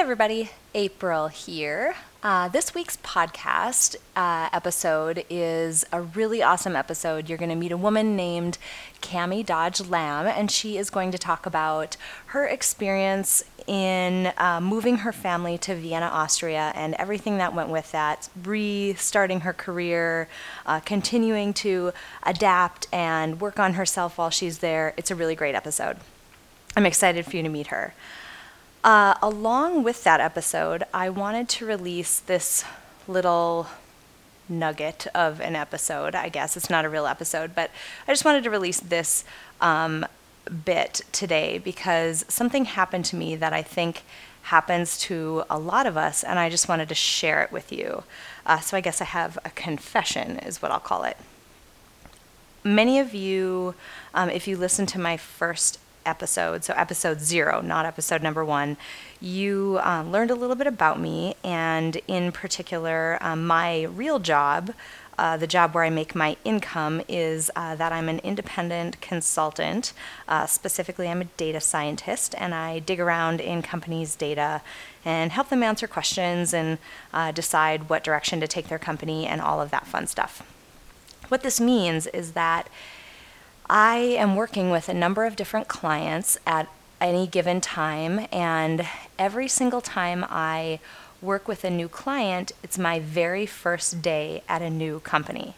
Everybody, April here. Uh, this week's podcast uh, episode is a really awesome episode. You're going to meet a woman named Cami Dodge Lamb, and she is going to talk about her experience in uh, moving her family to Vienna, Austria, and everything that went with that, restarting her career, uh, continuing to adapt and work on herself while she's there. It's a really great episode. I'm excited for you to meet her. Uh, along with that episode, I wanted to release this little nugget of an episode. I guess it's not a real episode, but I just wanted to release this um, bit today because something happened to me that I think happens to a lot of us, and I just wanted to share it with you. Uh, so I guess I have a confession, is what I'll call it. Many of you, um, if you listen to my first episode, so episode zero, not episode number one, you um, learned a little bit about me, and in particular, um, my real job. Uh, the job where I make my income is uh, that I'm an independent consultant. Uh, specifically, I'm a data scientist and I dig around in companies' data and help them answer questions and uh, decide what direction to take their company and all of that fun stuff. What this means is that I am working with a number of different clients at any given time, and every single time I work with a new client, it's my very first day at a new company.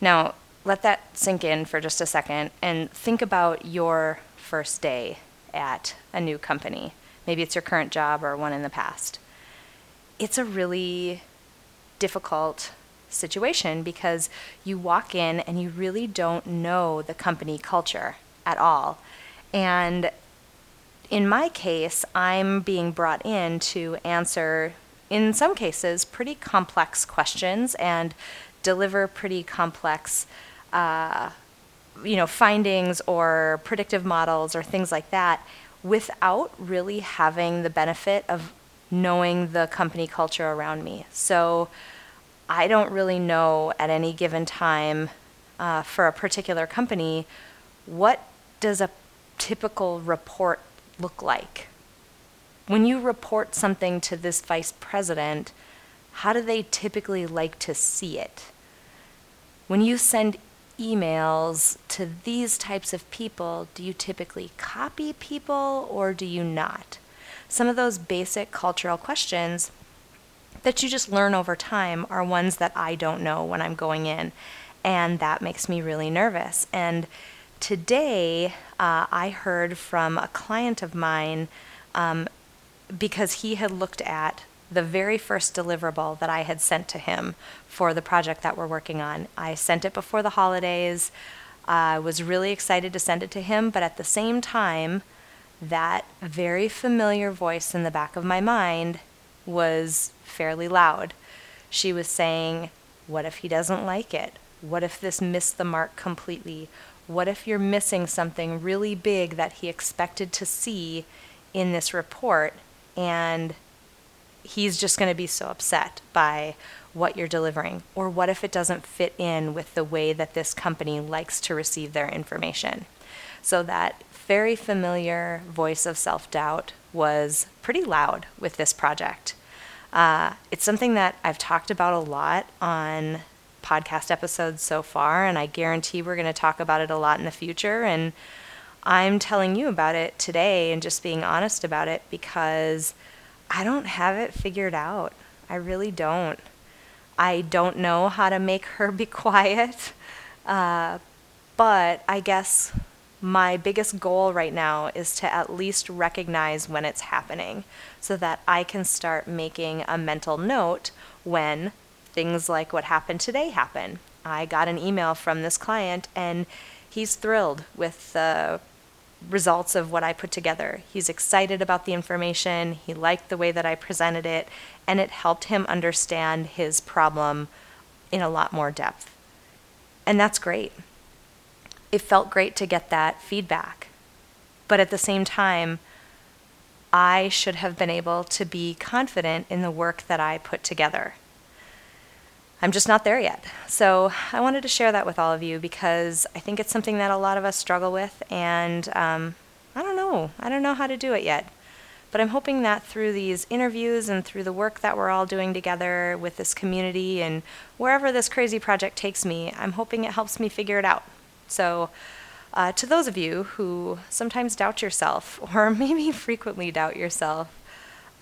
Now, let that sink in for just a second and think about your first day at a new company. Maybe it's your current job or one in the past. It's a really difficult situation because you walk in and you really don't know the company culture at all. And in my case, I'm being brought in to answer, in some cases, pretty complex questions and deliver pretty complex, uh, you know, findings or predictive models or things like that without really having the benefit of knowing the company culture around me. So I don't really know at any given time uh, for a particular company what does a typical report look like. When you report something to this vice president, how do they typically like to see it? When you send emails to these types of people, do you typically copy people or do you not? Some of those basic cultural questions that you just learn over time are ones that I don't know when I'm going in. And that makes me really nervous. And today, uh, I heard from a client of mine um, because he had looked at the very first deliverable that I had sent to him for the project that we're working on. I sent it before the holidays. I was really excited to send it to him, but at the same time, that very familiar voice in the back of my mind was fairly loud. She was saying, What if he doesn't like it? What if this missed the mark completely? What if you're missing something really big that he expected to see in this report and he's just going to be so upset by what you're delivering? Or what if it doesn't fit in with the way that this company likes to receive their information? So that very familiar voice of self doubt was pretty loud with this project. Uh, it's something that I've talked about a lot on podcast episodes so far, and I guarantee we're going to talk about it a lot in the future. And I'm telling you about it today and just being honest about it because I don't have it figured out. I really don't. I don't know how to make her be quiet, uh, but I guess my biggest goal right now is to at least recognize when it's happening so that I can start making a mental note when things like what happened today happen. I got an email from this client and he's thrilled with the results of what I put together. He's excited about the information, he liked the way that I presented it, and it helped him understand his problem in a lot more depth. And that's great it felt great to get that feedback. But at the same time, I should have been able to be confident in the work that I put together. I'm just not there yet. So I wanted to share that with all of you because I think it's something that a lot of us struggle with, and um, I don't know. I don't know how to do it yet. But I'm hoping that through these interviews and through the work that we're all doing together with this community and wherever this crazy project takes me, I'm hoping it helps me figure it out. So, uh, to those of you who sometimes doubt yourself, or maybe frequently doubt yourself,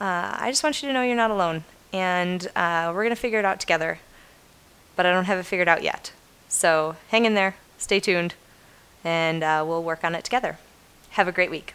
uh, I just want you to know you're not alone. And uh, we're going to figure it out together. But I don't have it figured out yet. So hang in there, stay tuned, and uh, we'll work on it together. Have a great week.